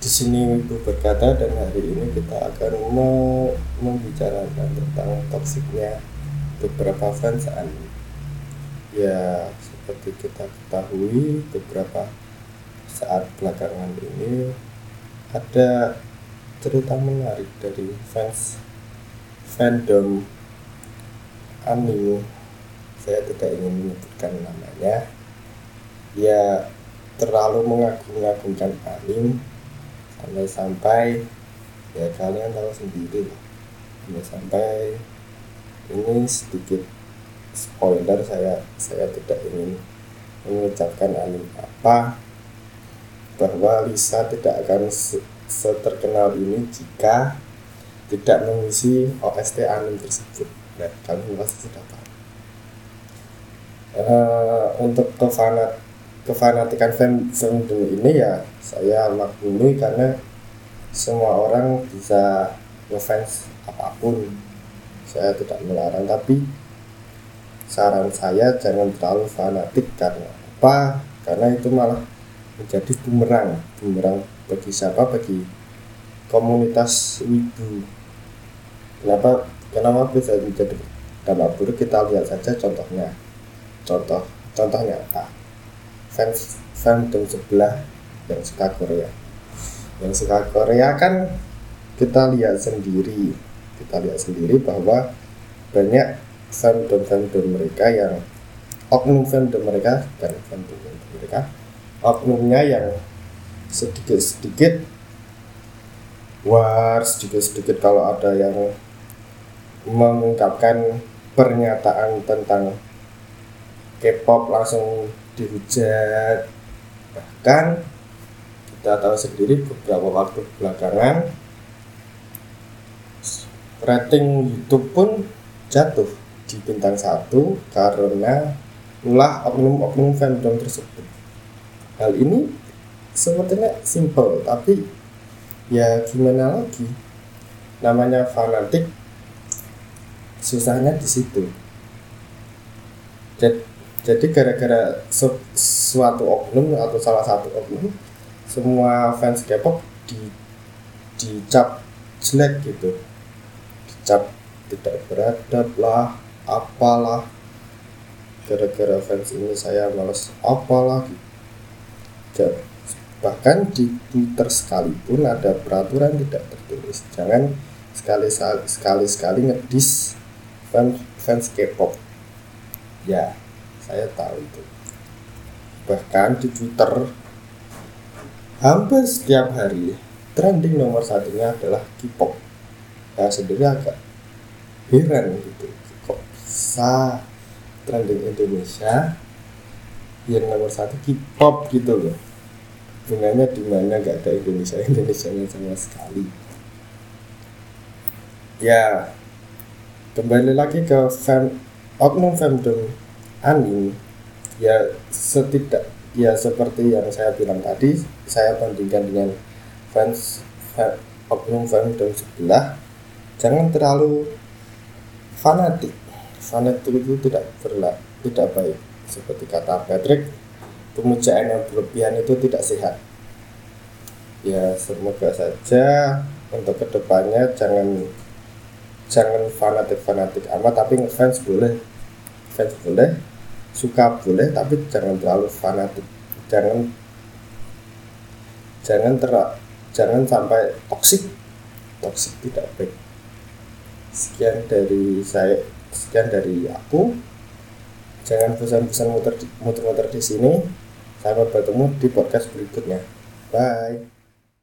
di sini berkata dan hari ini kita akan mau membicarakan tentang toksiknya beberapa fans anime. Ya, seperti kita ketahui beberapa saat belakangan ini ada cerita menarik dari fans fandom anime. Saya tidak ingin menyebutkan namanya. Ya terlalu mengagung-agungkan anime sampai-sampai ya kalian tahu sendiri lah. Sampai sampai ini sedikit spoiler saya saya tidak ingin mengucapkan alim apa bahwa Lisa tidak akan seterkenal ini jika tidak mengisi OST anim tersebut. Nah kalian pasti sudah tahu. Uh, untuk kefanat kefanatikan fandom ini ya saya maklumi karena semua orang bisa ngefans apa pun. Saya tidak melarang tapi saran saya jangan terlalu fanatik karena apa? Karena itu malah menjadi bumerang. Bumerang bagi siapa? Bagi komunitas wibu. Kenapa? Kenapa bisa menjadi dampak buruk? Kita lihat saja contohnya. Contoh contohnya apa fans fandom sebelah yang suka Korea. Yang suka Korea kan kita lihat sendiri. Kita lihat sendiri bahwa banyak fandom fandom mereka yang oknum fandom mereka dan fandom mereka oknumnya yang sedikit sedikit war sedikit sedikit kalau ada yang mengungkapkan pernyataan tentang K-pop langsung dihujat. Bahkan kita tahu sendiri beberapa waktu belakangan rating YouTube pun jatuh di bintang satu karena ulah oknum-oknum fandom tersebut. Hal ini sepertinya simple tapi ya gimana lagi? Namanya fanatik susahnya di situ jadi gara-gara suatu oknum atau salah satu oknum semua fans K-pop di dicap jelek gitu. Dicap tidak beradab lah apalah. Gara-gara fans ini saya males apalah gitu. bahkan di Twitter sekalipun ada peraturan tidak tertulis. Jangan sekali sekali sekali ngedis fans fans K-pop. Ya saya tahu itu. Bahkan di Twitter hampir setiap hari trending nomor satunya adalah K-pop. Saya sendiri agak heran gitu. Kok bisa trending Indonesia yang nomor satu K-pop gitu loh? Bunganya di mana? Gak ada Indonesia Indonesia sama sekali. Ya kembali lagi ke fan oknum fandom anime ya setidak ya seperti yang saya bilang tadi saya bandingkan dengan fans fan, oknum fandom sebelah. Jangan terlalu fanatik. Fanatik itu tidak berla tidak baik. Seperti kata Patrick pemujaan yang berlebihan itu tidak sehat. Ya semoga saja untuk ke depannya jangan jangan fanatik fanatik amat tapi ngefans boleh. Fans boleh suka boleh tapi jangan terlalu fanatik. Jangan jangan ter jangan sampai toksik toksik tidak baik. Sekian dari saya sekian dari aku. Jangan muter muter-muter di sini. Sampai bertemu di podcast berikutnya. Bye